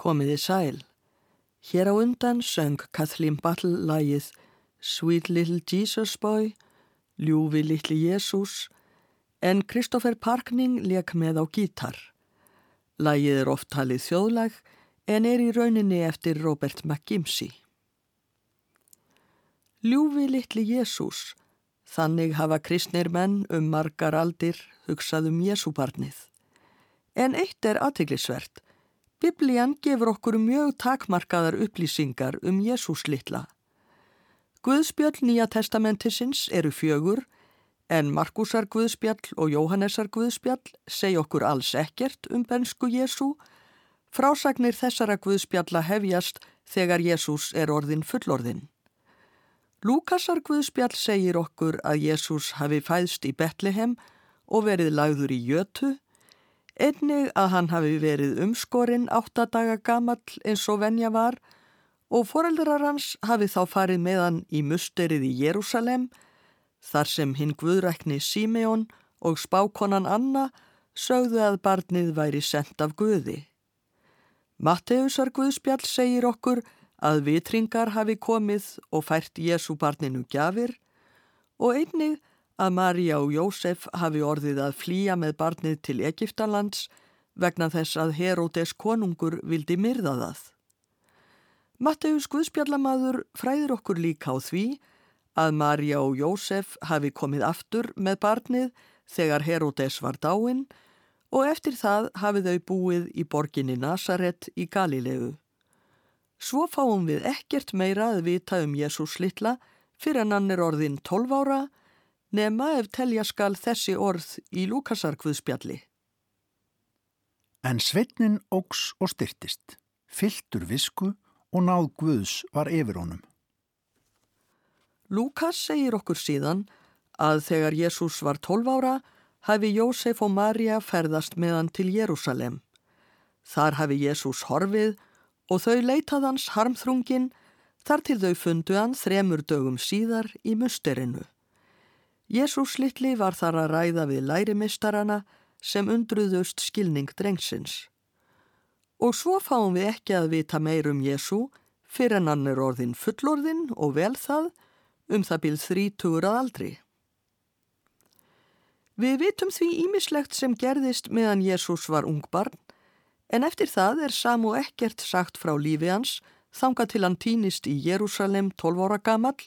Komiði sæl. Hér á undan söng Kathleen Battle lægið Sweet Little Jesus Boy, Ljúfi Littli Jésús, en Kristoffer Parkning leik með á gítar. Lægið er oft talið þjóðlag en er í rauninni eftir Robert McGimsey. Ljúfi Littli Jésús, þannig hafa kristnir menn um margar aldir hugsað um Jésúbarnið. En eitt er aðteglisvert, Biblían gefur okkur mjög takmarkaðar upplýsingar um Jésús litla. Guðspjöll Nýja testamentisins eru fjögur en Markusar Guðspjall og Jóhannesar Guðspjall segja okkur alls ekkert um bensku Jésú. Frásagnir þessara Guðspjalla hefjast þegar Jésús er orðin fullorðin. Lúkasar Guðspjall segir okkur að Jésús hafi fæðst í Betlehem og verið lagður í Jötu Einnig að hann hafi verið umskorinn áttadaga gamall eins og venja var og foreldrar hans hafi þá farið með hann í musterið í Jérúsalem þar sem hinn guðrækni Símeon og spákonan Anna sögðu að barnið væri sendt af guði. Matteusar Guðspjall segir okkur að vitringar hafi komið og fært Jésu barninu gjafir og einnig að Marja og Jósef hafi orðið að flýja með barnið til Egiptalands vegna þess að Heródes konungur vildi myrða það. Matteus Guðspjallamadur fræður okkur líka á því að Marja og Jósef hafi komið aftur með barnið þegar Heródes var dáinn og eftir það hafi þau búið í borginni Nazaret í Galilegu. Svo fáum við ekkert meira að vita um Jésús litla fyrir hann er orðin 12 ára nema ef telja skal þessi orð í Lúkasarkvöðspjalli. En sveitnin ógs og styrtist, fylltur visku og náð Guðs var yfir honum. Lúkas segir okkur síðan að þegar Jésús var 12 ára hafi Jósef og Marja ferðast með hann til Jérúsalem. Þar hafi Jésús horfið og þau leitað hans harmþrungin þar til þau fundu hann þremur dögum síðar í musterinu. Jésús litli var þar að ræða við lærimistarana sem undruðust skilning drengsins. Og svo fáum við ekki að vita meir um Jésú fyrir en hann er orðin fullorðin og vel það um það bíl þrítugur að aldri. Við vitum því ímislegt sem gerðist meðan Jésús var ungbarn en eftir það er Samu ekkert sagt frá lífi hans þanga til hann týnist í Jérúsalem 12 ára gamall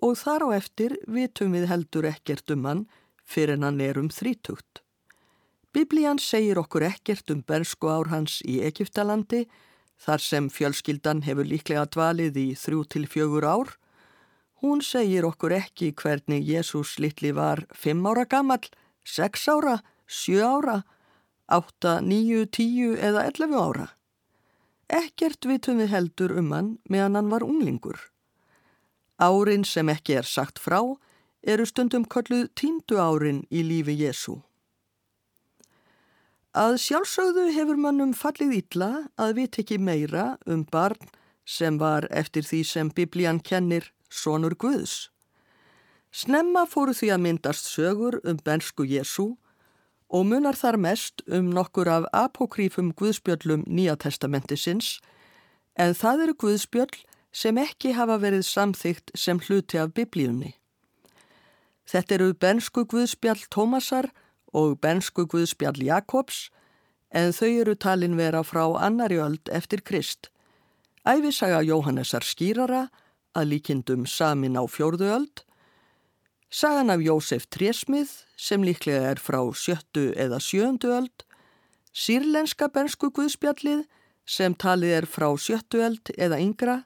og þar á eftir vitum við heldur ekkert um hann fyrir en hann er um þrítugt. Biblían segir okkur ekkert um bersku ár hans í Egiptalandi þar sem fjölskyldan hefur líklega dvalið í þrjú til fjögur ár. Hún segir okkur ekki hvernig Jésús litli var fimm ára gammal, sex ára, sjö ára, átta, níu, tíu eða ellefu ára. Ekkert vitum við heldur um hann meðan hann var unglingur. Árin sem ekki er sagt frá eru stundum kolluð tíndu árin í lífi Jésu. Að sjálfsögðu hefur mannum fallið illa að við tekki meira um barn sem var eftir því sem biblían kennir sonur Guðs. Snemma fóru því að myndast sögur um bensku Jésu og munar þar mest um nokkur af apokrífum Guðspjöllum Nýjatestamentisins en það eru Guðspjöll sem ekki hafa verið samþygt sem hluti af biblíunni. Þetta eru bensku Guðspjall Tómasar og bensku Guðspjall Jakobs en þau eru talin vera frá annari öld eftir Krist. Æfisaga Jóhannesar skýrara að líkindum samin á fjórðu öld, sagan af Jósef Trésmið sem líklega er frá sjöttu eða sjöndu öld, sírlenska bensku Guðspjallið sem talið er frá sjöttu öld eða yngra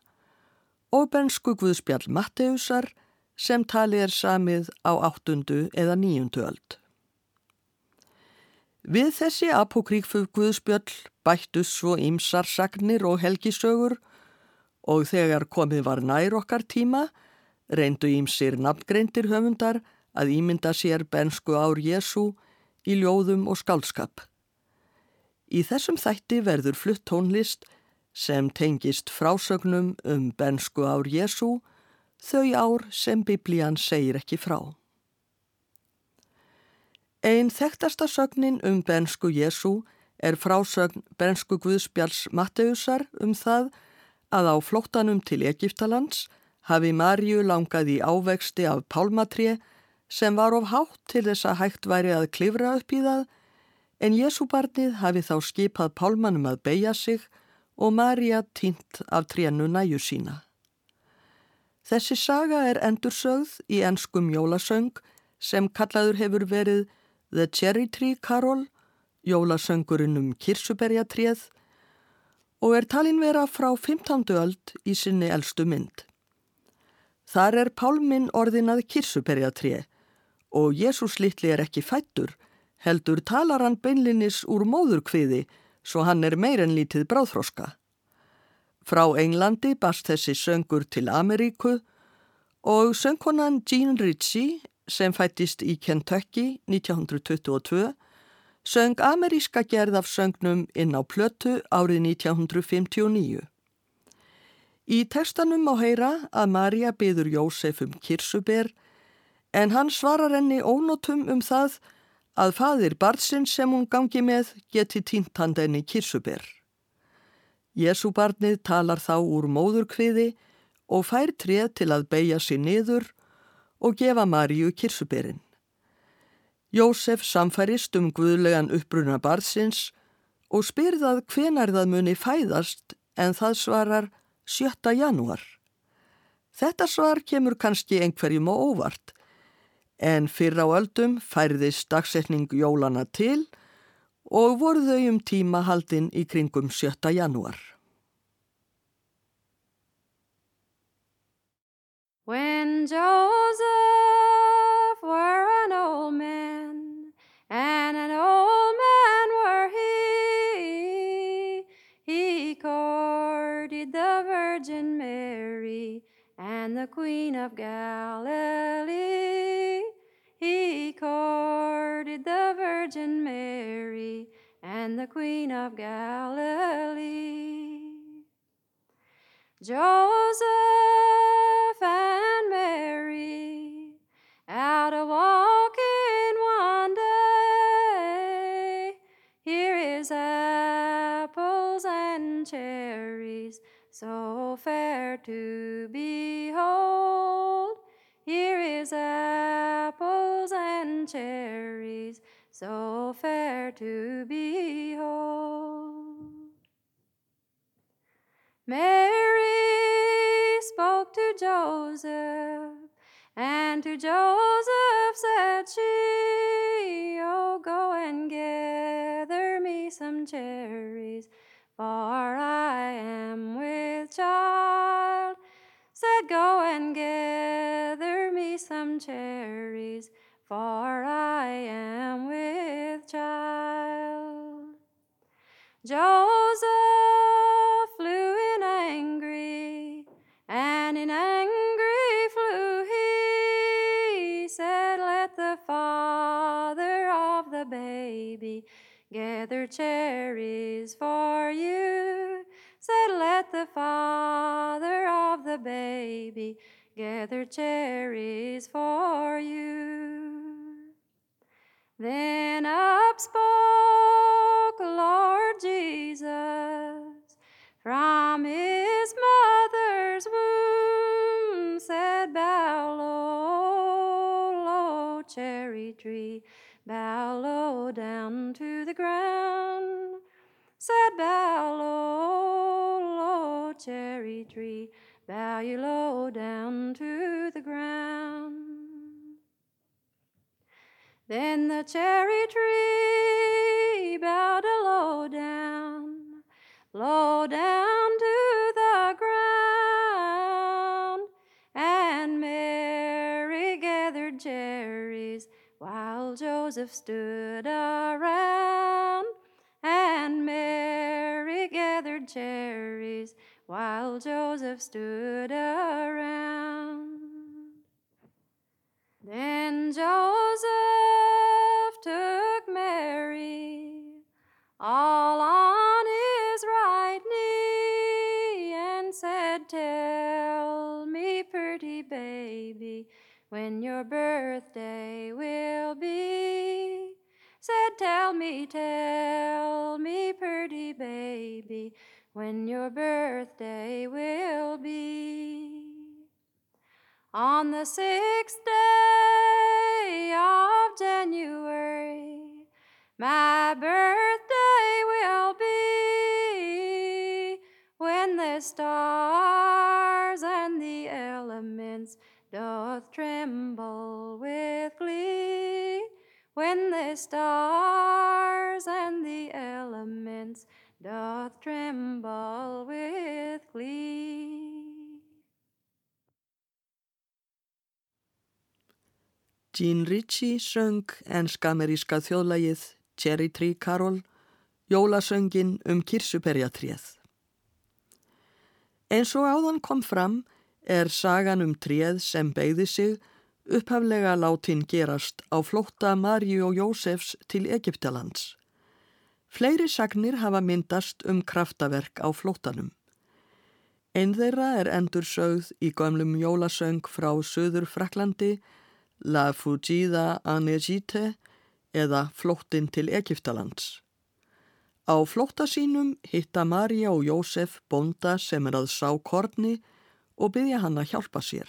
og bensku Guðspjall Matteusar sem talið er samið á áttundu eða níundu öld. Við þessi apokríkfu Guðspjöll bættus svo ýmsar sagnir og helgisögur og þegar komið var nær okkar tíma reyndu ýmsir nafngreindir höfundar að ímynda sér bensku ár Jésu í ljóðum og skálskap. Í þessum þætti verður flutt tónlist sem tengist frásögnum um bensku ár Jésu þau ár sem biblían segir ekki frá. Einn þekktasta sögnin um bensku Jésu er frásögn bensku Guðspjáls Matteusar um það að á flóttanum til Egiptalands hafi Marju langað í ávexti af pálmatré sem var of hátt til þess að hægt væri að klifra upp í það en Jésubarnið hafi þá skipað pálmanum að beigja sig og Marja týnt af trénu næju sína. Þessi saga er endursögð í ennskum jólasöng sem kallaður hefur verið The Cherry Tree Carol, jólasöngurinn um kirsuberjatréð og er talin vera frá 15. öld í sinni eldstu mynd. Þar er pálminn orðinað kirsuberjatré og Jésús litli er ekki fættur, heldur talar hann beinlinis úr móðurkviði svo hann er meir en lítið bráðfroska. Frá Englandi bast þessi söngur til Ameríku og söngkonan Jean Ritchie sem fættist í Kentucky 1922 söng ameríska gerð af söngnum inn á plötu árið 1959. Í tekstanum má heyra að Marja byður Jósef um kirsuber en hann svarar henni ónótum um það að fadir barðsinn sem hún gangi með geti tínt hann henni kirsuber. Jésúbarnið talar þá úr móðurkviði og fær treð til að beigja sér niður og gefa Maríu kirsuberinn. Jósef samfærist um guðlegan uppbruna barðsins og spyrðað hvenar það muni fæðast en það svarar 7. janúar. Þetta svar kemur kannski einhverjum á óvart en fyrr á öldum færðist dagsetning jólana til og voru þau um tíma haldinn í kringum 7. janúar. When Joseph were an old man, and and the Queen of Galilee. He courted the Virgin Mary and the Queen of Galilee. Joseph and Mary out a walking one day. Here is apples and cherries, so fair to behold. So fair to behold. Mary spoke to Joseph And to Joseph said she, Oh, go and gather me some cherries, for I am with child. Said, Go and gather me some cherries, for baby gather cherries for you. Said, Let the father of the baby gather cherries for you. Then up spoke Lord Jesus from his mother's womb, said, Bow low, low, cherry tree, bow low down to the ground. Said, Bow low, low, cherry tree, bow you low down to the ground. Then the cherry tree bowed a low down, low down Joseph stood around, and Mary gathered cherries while Joseph stood around. Then Joseph took Mary all on his right knee and said, Tell me, pretty baby, when your be. Said, Tell me, tell me, pretty baby, when your birthday will be. On the sixth day of January, my birthday will be when the stars and the elements doth tremble. When the stars and the elements doth tremble with glee. Jean Ritchie söng ensk-ameríska þjóðlægið Cherry Tree Carol, jólasöngin um kirsuperjatréð. Eins og áðan kom fram er sagan um tréð sem beigði sig upphaflega látin gerast á flótta Marju og Jósefs til Egiptalands. Fleiri sagnir hafa myndast um kraftaverk á flóttanum. Einn þeirra er endur sögð í gömlum jólasöng frá Suður Fraklandi La Fugida en Egite eða Flóttin til Egiptalands. Á flótta sínum hitta Marja og Jósef bonda sem er að sá korni og byggja hann að hjálpa sér.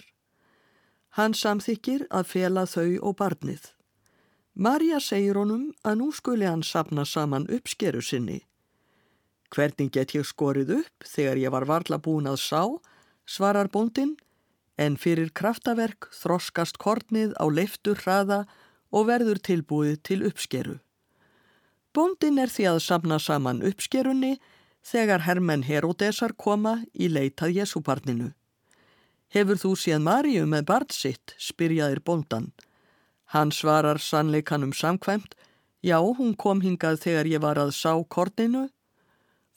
Hann samþykir að fela þau og barnið. Marja segir honum að nú skuli hann sapna saman uppskeru sinni. Hvernig get ég skorið upp þegar ég var varla búin að sá, svarar bondin, en fyrir kraftaverk þroskast kornið á leiftur hraða og verður tilbúið til uppskeru. Bondin er því að samna saman uppskerunni þegar hermenn Herodesar koma í leitað Jésúbarninu. Hefur þú séð Maríu með barn sitt, spyrjaðir bondan. Hann svarar sannleikanum samkvæmt, já, hún kom hingað þegar ég var að sá korninu.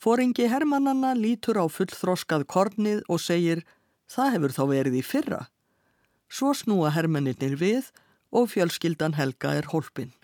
Fóringi hermannanna lítur á fullþroskað kornið og segir, það hefur þá verið í fyrra. Svo snúa hermennir við og fjölskyldan Helga er hólpin.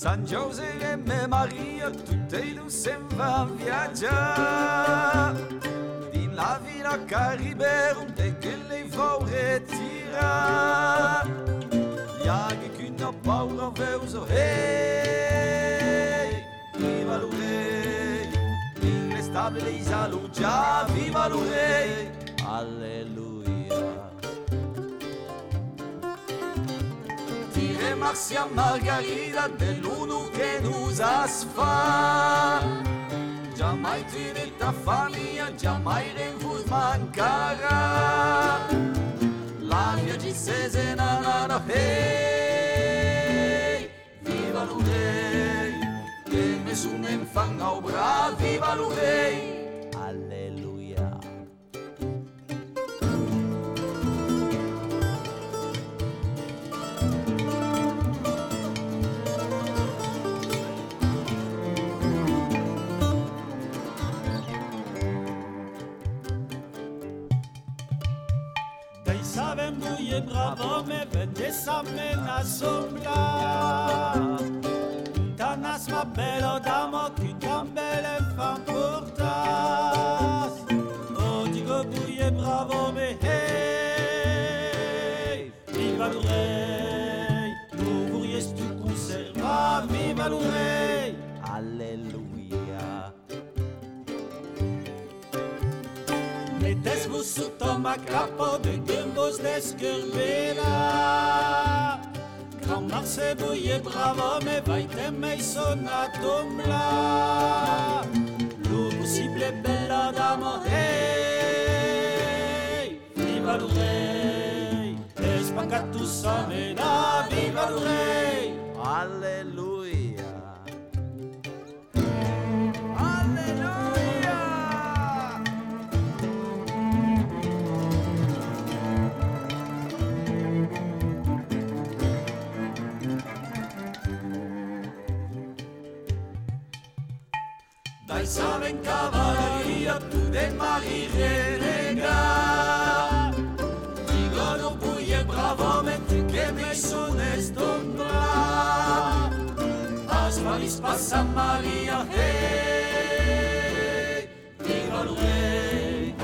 San Giuseppe e Maria, tutte e due sempre in viaggio. Din la vina Caribero, de che le vau retira. Iaghi che non paura veuso, hey, viva l'urei. In l'estabile isalu, viva l'urei. Alleluia. Marcia Margarida nous asfa. Jamai ta jamai mancara. La mia di na na hey, viva l'urei, che nessun enfang viva l'urei. Fejsawem duje brawome, będzie same na sombra. Ta oh, nas ma belo damo, qui cambelem fan portas. O digo buje brawome, hej, viva l'oreille, pour vous reste tout l'oreille. Sus toma capo de gumbos d'escurbela Quand Marseille bouille bravo me vaite me sonatumla L'ouvre cible bella damo oh, hey. Viva le rey Espacatu savena viva le rey Alléluia. sort en cavalleria, tu demari renega. bravo buie bravamente che mi sono estombra. Asmalis passa Maria, hey, dicono hey,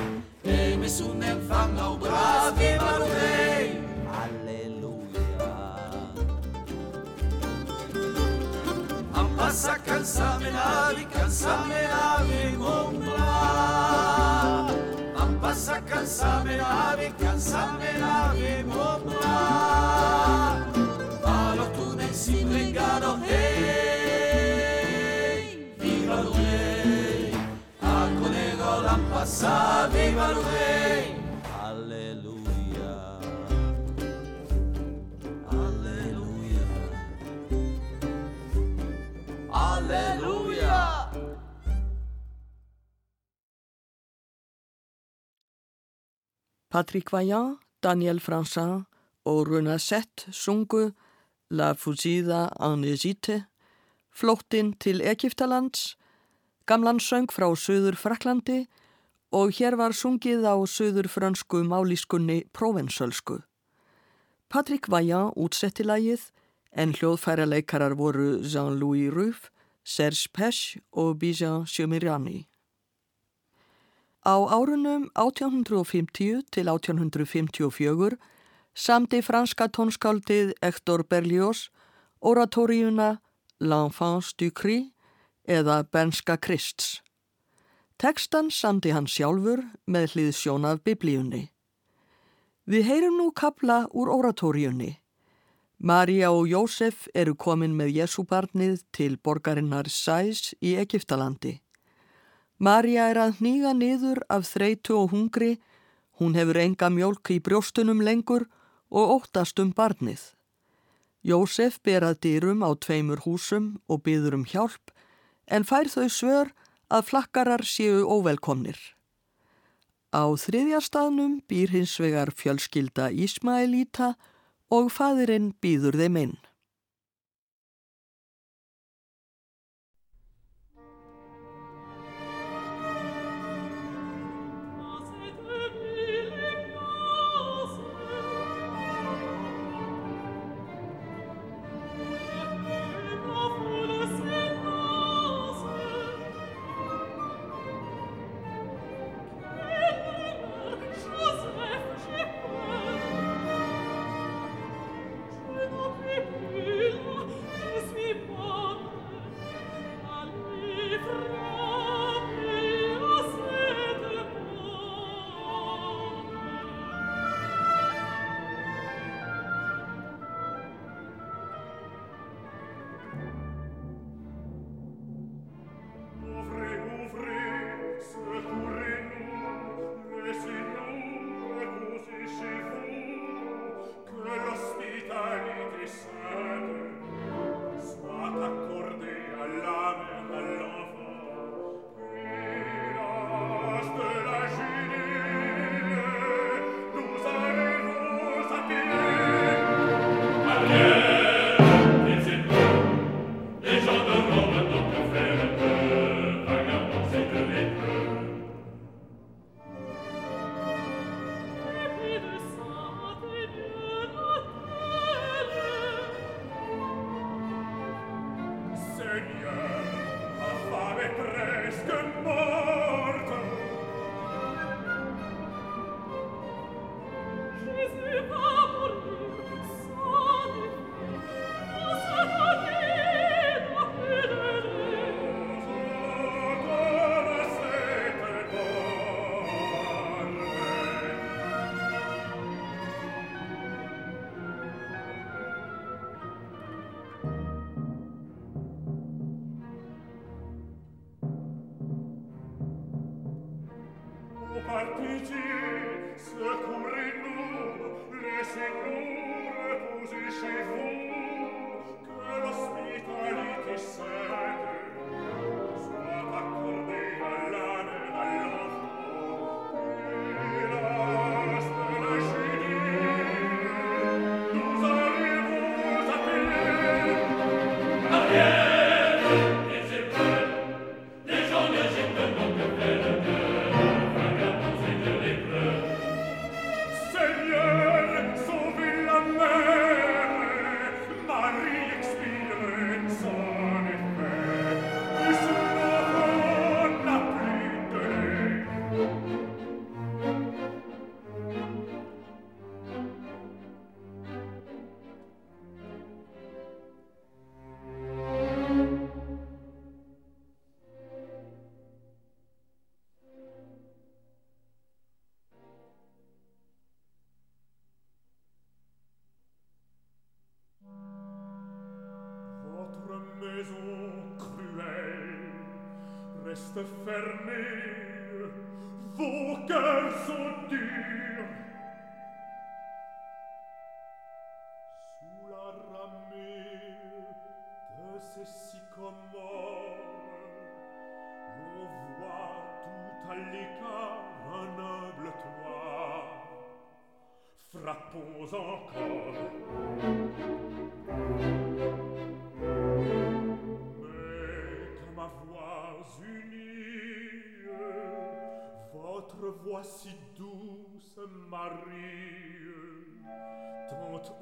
e mi sono infangau bravi, ma hey. passa cansame navi, cansame Cansa Meravi, Cansa Meravi, Mopla. Valo tu nel sin regalo, hey, viva il re. Alcone golan passa, viva il re. Patrick Vaillant, Daniel Francin og Renasset sungu La Fusida Egypte, flóttinn til Egiptalands, gamlan söng frá Suður Fraklandi og hér var sungið á Suður frönsku málískunni Provensölsku. Patrick Vaillant útsetti lagið en hljóðfæraleikarar voru Jean-Louis Ruff, Serge Pesch og Bijan Sjömirjani. Á árunum 1850 til 1854 samdi franska tónskáldið Hector Berlioz oratóriuna L'Enfance du Cri eða Benska Krists. Tekstan samdi hann sjálfur með hlið sjónað biblíunni. Við heyrum nú kapla úr oratóriunni. Maria og Jósef eru komin með Jésúbarnið til borgarinnar Sæs í Egiptalandi. Maria er að hníga niður af þreitu og hungri, hún hefur enga mjólk í brjóstunum lengur og óttast um barnið. Jósef berað dýrum á tveimur húsum og byður um hjálp en fær þau svör að flakkarar séu óvelkomnir. Á þriðja staðnum býr hins vegar fjölskylda Ísmaelíta og fadirinn býður þeim inn.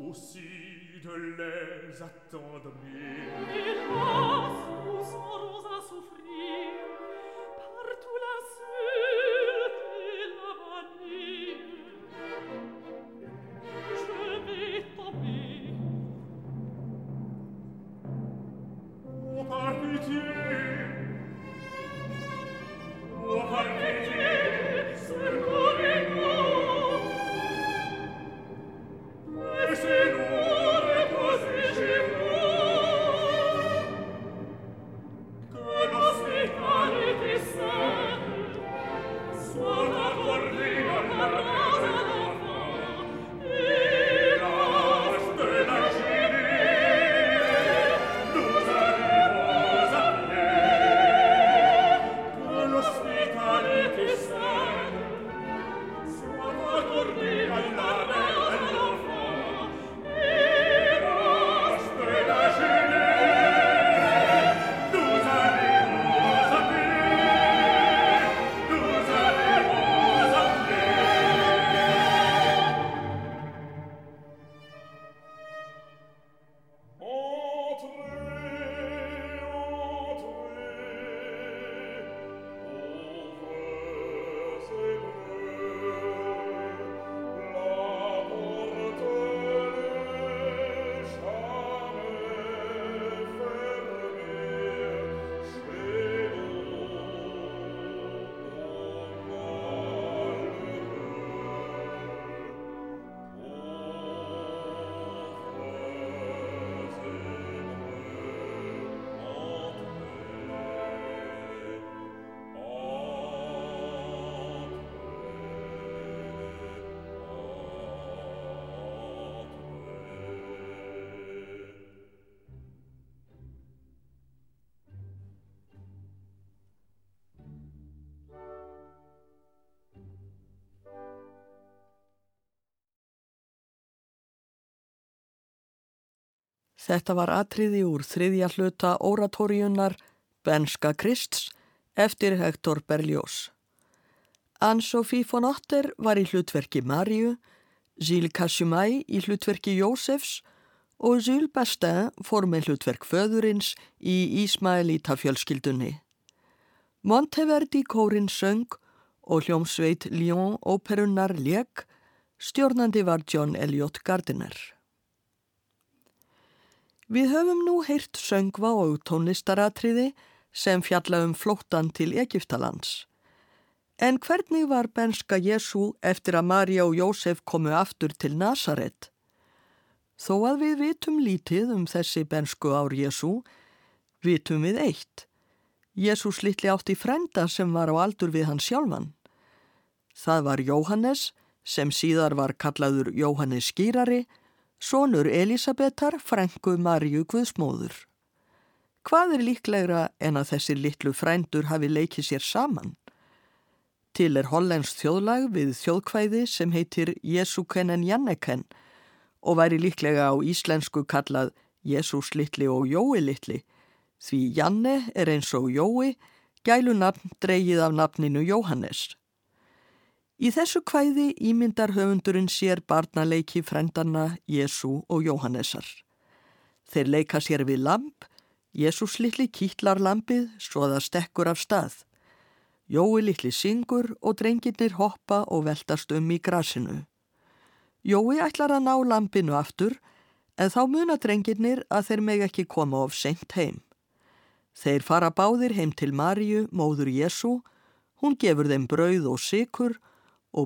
aussi de les attendrir. Þetta var atriði úr þriðja hluta oratóriunar Benska Krists eftir Hector Berlioz. Anne-Sophie von Otter var í hlutverki Maríu, Gilles Cassumay í hlutverki Jósefs og Jules Bastin fór með hlutverk föðurins í Ísmaelita fjölskyldunni. Monteverdi kórin söng og hljómsveit Lyon óperunnar lék, stjórnandi var John Elliot Gardiner. Við höfum nú heyrt söngva og tónlistaratriði sem fjalla um flóttan til Egiptalands. En hvernig var benska Jésu eftir að Marja og Jósef komu aftur til Nazaret? Þó að við vitum lítið um þessi bensku ár Jésu, vitum við eitt. Jésús litli átti frenda sem var á aldur við hann sjálfan. Það var Jóhannes sem síðar var kallaður Jóhannes Skýrari, sonur Elisabetar, frængu Marju Guðsmóður. Hvað er líklegra en að þessir litlu frændur hafi leikið sér saman? Til er hollens þjóðlag við þjóðkvæði sem heitir Jesúkenen Janneken og væri líklega á íslensku kallað Jésús litli og Jói litli, því Janne er eins og Jói, gælunafn dreigið af nafninu Jóhannes. Í þessu kvæði ímyndar höfundurinn sér barnaleiki frændarna Jésú og Jóhannesar. Þeir leika sér við lamp, Jésús litli kýtlar lampið svo það stekkur af stað. Jói litli syngur og drengirnir hoppa og veltast um í grasinu. Jói ætlar að ná lampinu aftur en þá muna drengirnir að þeir meg ekki koma of seint heim. Þeir fara báðir heim til Maríu, móður Jésu, hún gefur þeim brauð og sykur og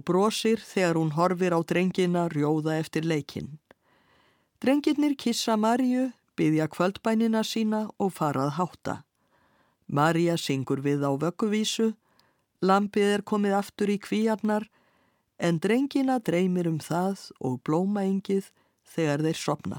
brosir þegar hún horfir á drengina rjóða eftir leikin. Drengirnir kissa Maríu, byggja kvöldbænina sína og farað hátta. Maríja syngur við á vögguvísu, lampið er komið aftur í kvíarnar, en drengina dreymir um það og blómaengið þegar þeir sopna.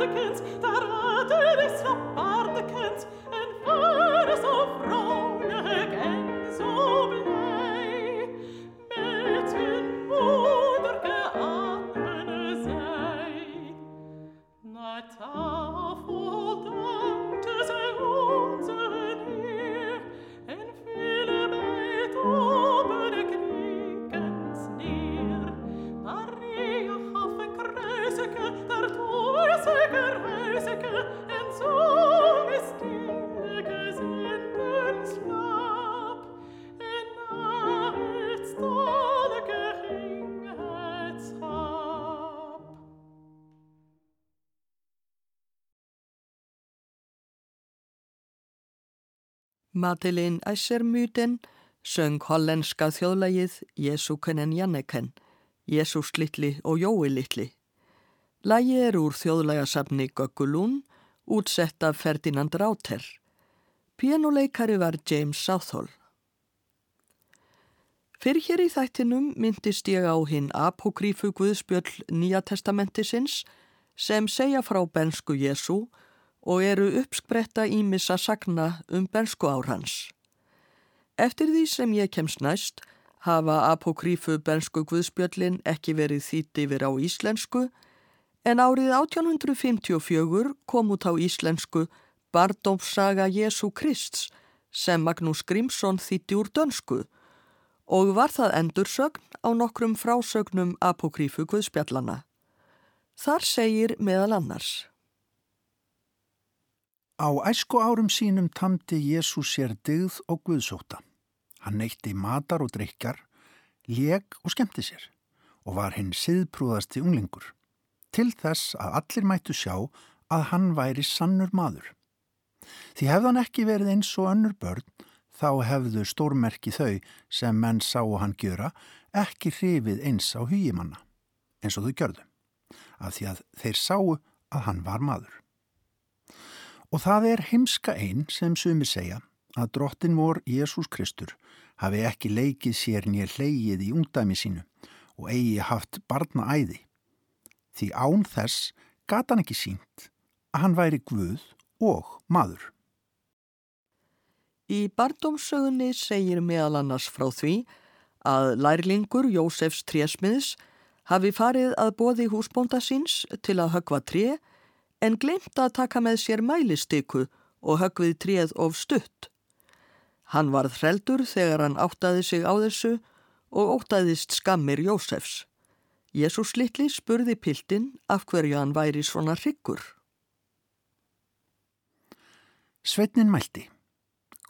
Bardekens, der Vater des Bardekens, Madeline Essermyten söng hollenska þjóðlagið Jesúkenen Janneken, Jesús litli og Jói litli. Lagið er úr þjóðlagasafni Göggulún, útsett af Ferdinand Ráter. Pianoleikari var James Southall. Fyrir hér í þættinum myndist ég á hinn apokrífu Guðspjöll Nýja testamentisins sem segja frá bensku Jésu og eru uppspretta ímissa sagna um bensku ár hans. Eftir því sem ég kemst næst hafa apokrífu bensku Guðspjöllin ekki verið þýtt yfir á íslensku en árið 1854 kom út á íslensku Bardómssaga Jésu Krists sem Magnús Grímsson þýtti úr dönsku og var það endursögn á nokkrum frásögnum apokrífu Guðspjallana. Þar segir meðal annars. Á æsku árum sínum tamdi Jésús sér dyggð og guðsóta. Hann neytti matar og dreykjar, leg og skemmti sér og var hinn siðprúðasti unglingur. Til þess að allir mættu sjá að hann væri sannur maður. Því hefði hann ekki verið eins og önnur börn, þá hefðu stórmerki þau sem menn sáu hann gjöra ekki hrifið eins á hugimanna, eins og þau gjörðu, af því að þeir sáu að hann var maður. Og það er heimska einn sem sumi segja að drottin vor Jésús Kristur hafi ekki leikið sér nýja hleyið í ungdæmi sínu og eigi haft barna æði. Því án þess gata hann ekki sínt að hann væri Guð og maður. Í barndómsögunni segir meðal annars frá því að lærlingur Jósefs trésmiðs hafi farið að bóði húsbónda síns til að högva tré en glemt að taka með sér mælistyku og högvið tréð of stutt. Hann varð hreldur þegar hann áttaði sig á þessu og óttaðist skammir Jósefs. Jésús litli spurði piltin af hverju hann væri svona hryggur. Sveitnin mælti.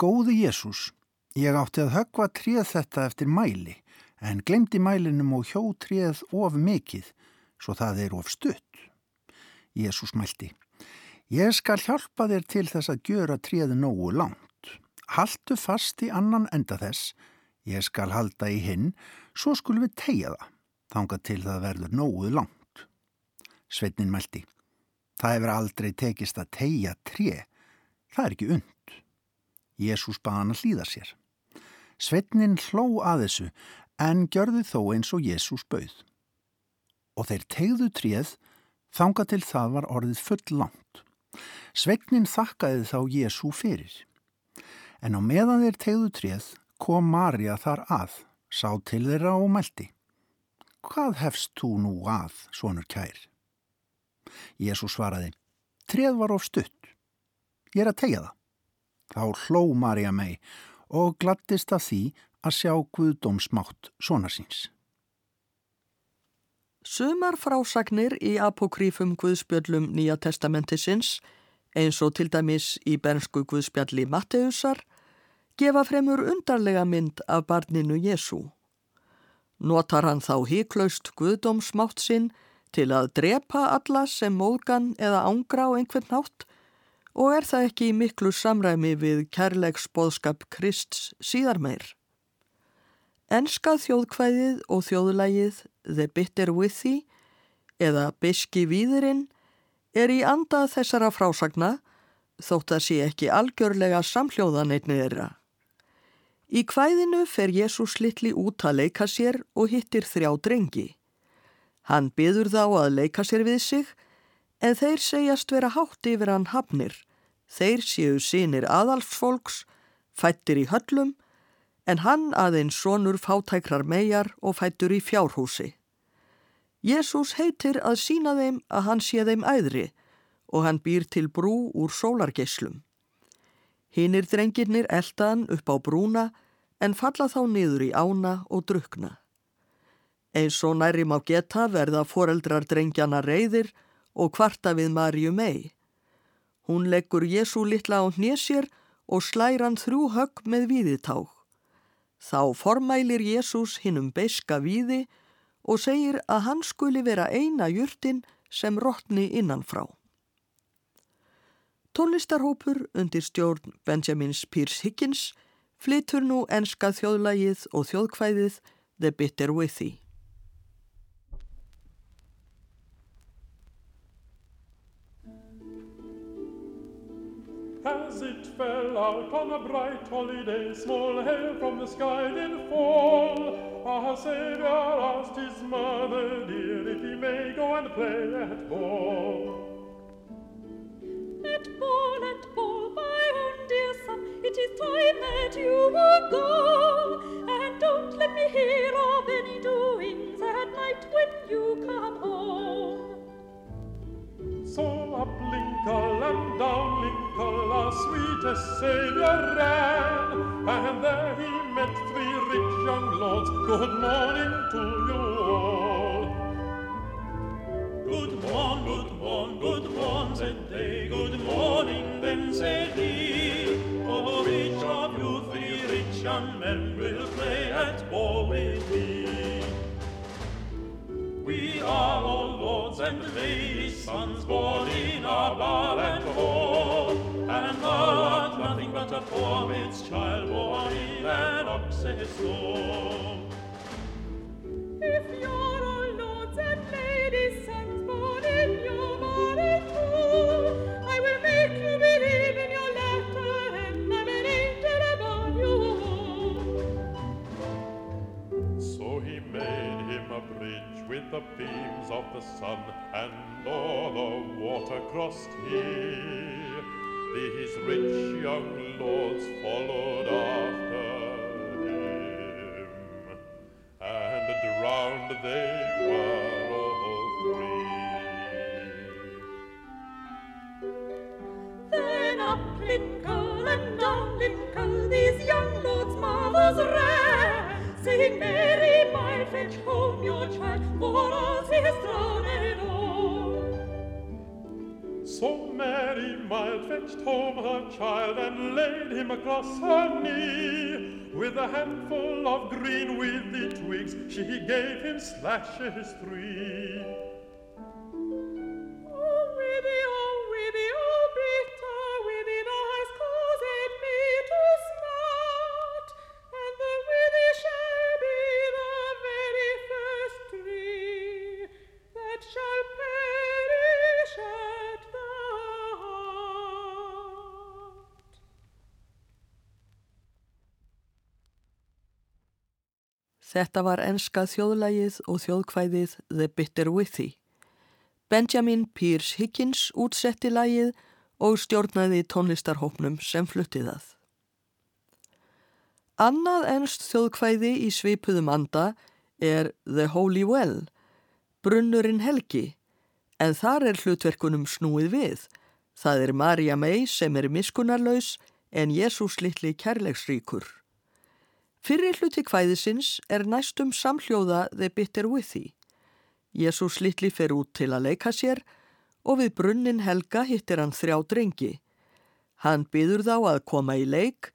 Góði Jésús, ég átti að högva tréð þetta eftir mæli en glemdi mælinum og hjó tréð of mikið svo það er of stutt. Jésús mælti. Ég skal hjálpa þér til þess að gjöra tréð nógu langt. Haltu fast í annan enda þess. Ég skal halda í hinn, svo skulum við tegja það. Þanga til það verður nógu langt. Sveitnin mælti. Það hefur aldrei tekist að tegja tré. Það er ekki und. Jésús baða hann að hlýða sér. Sveitnin hló að þessu en gjörði þó eins og Jésús bauð. Og þeir tegðu tréð þanga til það var orðið full langt. Sveitnin þakkaði þá Jésú fyrir. En á meðan þeir tegðu tréð kom Marja þar að, sá til þeirra og mælti. Hvað hefst þú nú að, svonur kær? Jésú svaraði, tréð var of stutt. Ég er að tegja það. Þá hló Marja mei og glattist af því að sjá Guðdómsmátt svona síns. Sumar frásagnir í apokrífum Guðspjöllum Nýja testamentisins, eins og til dæmis í bernsku Guðspjalli Matteusar, gefa fremur undarlega mynd af barninu Jésu. Notar hann þá híklaust Guðdómsmátt sinn til að drepa alla sem móðgan eða ángra á einhvern nátt og er það ekki í miklu samræmi við kærleiks boðskap Krists síðar meir. Enska þjóðkvæðið og þjóðlægið The Bitter With Thee eða Biski Víðurinn er í anda þessara frásagna þótt að sé ekki algjörlega samhljóðan einnig þeirra. Í kvæðinu fer Jésús litli út að leika sér og hittir þrjá drengi. Hann byður þá að leika sér við sig en þeir segjast vera hátt yfir hann hafnir. Þeir séu sínir aðalfsfolks, fættir í höllum en hann aðeins sonur fátækrar megar og fættur í fjárhúsi. Jésús heitir að sína þeim að hann sé þeim æðri og hann býr til brú úr sólargeislum. Hinnir drengirnir eldaðan upp á brúna en falla þá niður í ána og drukna. Eins og næri má geta verða foreldrar drengjana reyðir og kvarta við Marju mei. Hún leggur Jésu litla á hnésir og slæra hann þrjú högg með víðitág. Þá formælir Jésús hinnum beiska víði og segir að hann skuli vera eina jurtin sem rótni innanfrá. Tónlistarhópur undir stjórn Benjamins Pierce Higgins flytur nú enska þjóðlægið og þjóðkvæðið The Bitter With fell out on a bright holiday, small hail from the sky did fall. Ah, Our Saviour asked his mother dear if he may go and play at ball. At ball, at ball, my own dear son, it is time that you would go. And don't let me hear of any Lincoln, down Lincoln, our sweetest saviour ran, and there he met three rich young lords. Good morning to you all. Good morn, good morn, good morn, said they. Good morning, then said he. Oh, which of you three rich young men will play at ball with me. We are and ladies' sons born in our bar and hall, and not nothing but a poor maid's child born in an ox's stall. The beams of the sun, and all the water crossed he. These rich young lords followed after him, and drowned they were fetched home her child and laid him across her knee. With a handful of green weedy twigs, she gave him slashes three. Þetta var enska þjóðlægið og þjóðkvæðið The Bitter Withy. Benjamin Pierce Higgins útsetti lægið og stjórnaði tónlistarhópnum sem flutti það. Annað ennst þjóðkvæði í svipuðum anda er The Holy Well, brunnurinn helgi, en þar er hlutverkunum snúið við. Það er Marja May sem er miskunarlaus en Jésús litli kærleiksríkur. Fyrri hluti kvæðisins er næstum samhljóða The Bitter Withy. Jésús litli fer út til að leika sér og við brunnin helga hittir hann þrjá drengi. Hann byður þá að koma í leik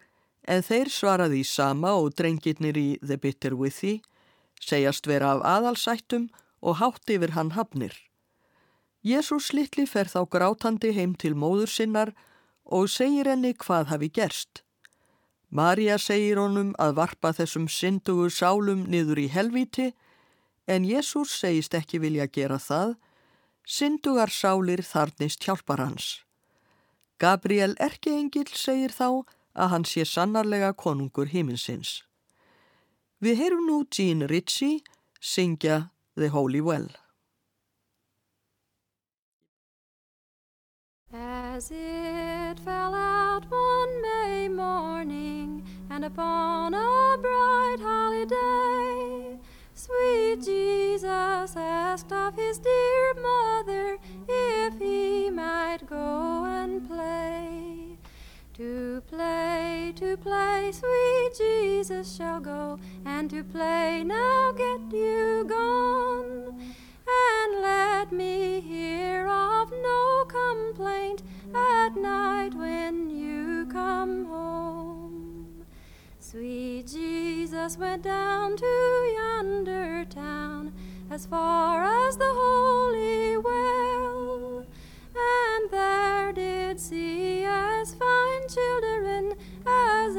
en þeir svaraði í sama og drengirnir í The Bitter Withy segjast vera af aðalsættum og hátt yfir hann hafnir. Jésús litli fer þá grátandi heim til móður sinnar og segir henni hvað hafi gerst. Marja segir honum að varpa þessum syndugu sálum niður í helvíti en Jésús segist ekki vilja gera það, syndugar sálir þarnist hjálpar hans. Gabriel Erkeengil segir þá að hann sé sannarlega konungur himinsins. Við heyrum nú Jean Ritchie syngja The Holy Well. As it fell out one May morning, and upon a bright holiday, sweet Jesus asked of his dear mother if he might go and play. To play, to play, sweet Jesus shall go, and to play now get you gone. And let me hear of no complaint at night when you come home. Sweet Jesus went down to yonder town as far as the holy well, and there did see as fine children as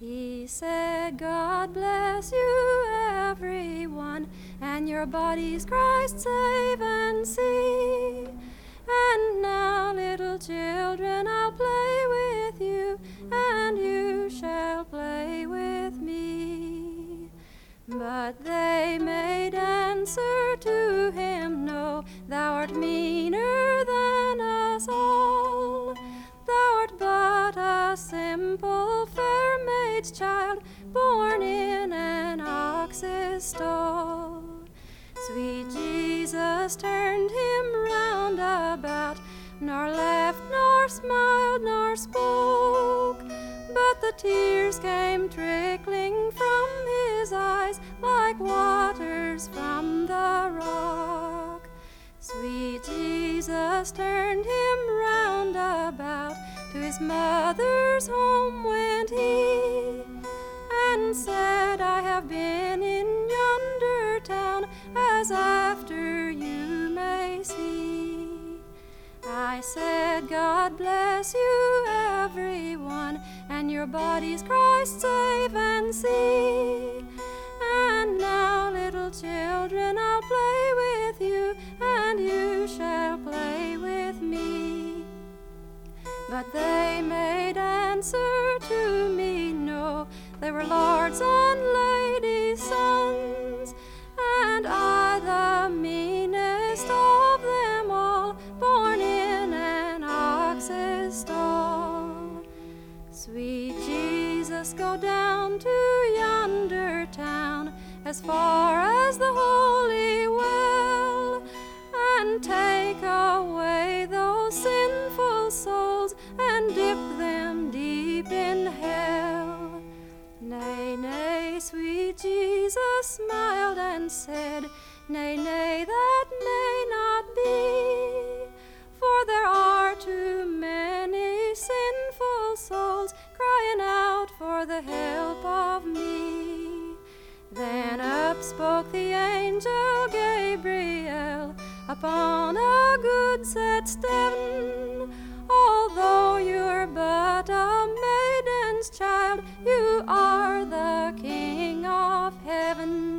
He said, God bless you, everyone, and your bodies Christ save and see. And now, little children, I'll play with you, and you shall play with me. But they made answer to him, No, thou art meaner than us all. Thou art but a simple fair child, born in an ox's stall. Sweet Jesus turned him round about, nor laughed, nor smiled, nor spoke. But the tears came trickling from his eyes like waters from the rock. Sweet Jesus turned him round about, to his mother's home went he, and said, I have been in yonder town, as after you may see. I said, God bless you, everyone, and your bodies Christ save and see. And now, little children, I'll play with you, and you shall play with me. But they made answer to me, no, they were lords and ladies' sons, and I, the meanest of them all, born in an ox's stall. Sweet Jesus, go down to yonder town, as far as the smiled and said, Nay, nay, that may not be, for there are too many sinful souls crying out for the help of me. Then up spoke the angel Gabriel upon a good set stem. Although you're but a maiden's child, you are the King of heaven.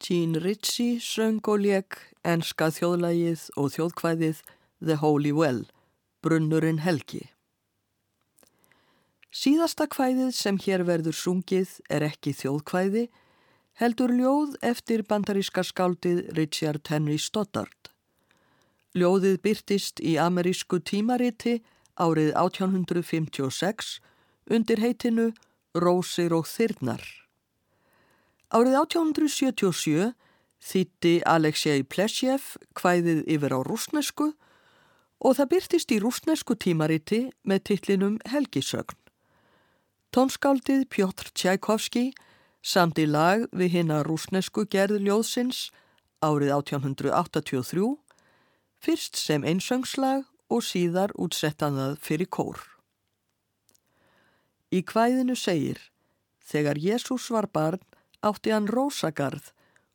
Jean Ritchie söng og lék enska þjóðlægið og þjóðkvæðið The Holy Well, Brunnurinn Helgi. Síðasta kvæðið sem hér verður sungið er ekki þjóðkvæði, heldur ljóð eftir bandaríska skáldið Richard Henry Stoddard. Ljóðið byrtist í amerísku tímariti árið 1856 undir heitinu Rósir og Þyrnar. Árið 1877 þýtti Alexei Plesjev kvæðið yfir á rúsnesku og það byrtist í rúsnesku tímariti með titlinum Helgisögn. Tónskáldið Pjótr Tchaikovski samt í lag við hina rúsnesku gerð ljóðsins árið 1883, fyrst sem einsöngslag og síðar útsettan það fyrir kór. Í kvæðinu segir, þegar Jésús var barn átti hann rósagarð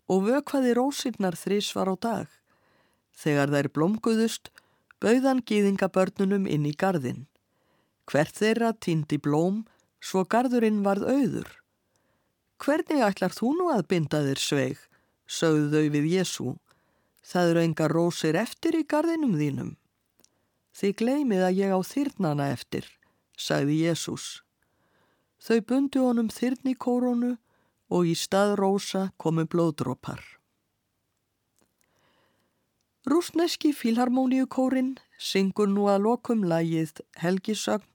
og vökvaði rósinnar þrísvar á dag. Þegar þær blómguðust, bauðan gýðingabörnunum inn í garðin. Hvert þeirra týndi blóm, svo garðurinn varð auður. Hvernig ætlar þú nú að binda þér sveig, sögðu þau við Jésú. Það eru enga rósir eftir í garðinum þínum. Þið gleymið að ég á þyrnana eftir, sagði Jésús. Þau bundu honum þyrni kórunu og í stað rósa komu blóðdrópar. Rúsneski filharmoníukórin syngur nú að lokum lagið Helgisögn,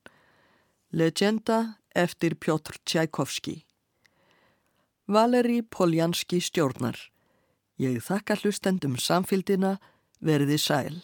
Legenda eftir Pjótr Tchaikovski. Valeri Poljanski stjórnar. Ég þakka hlustendum samfildina, verði sæl.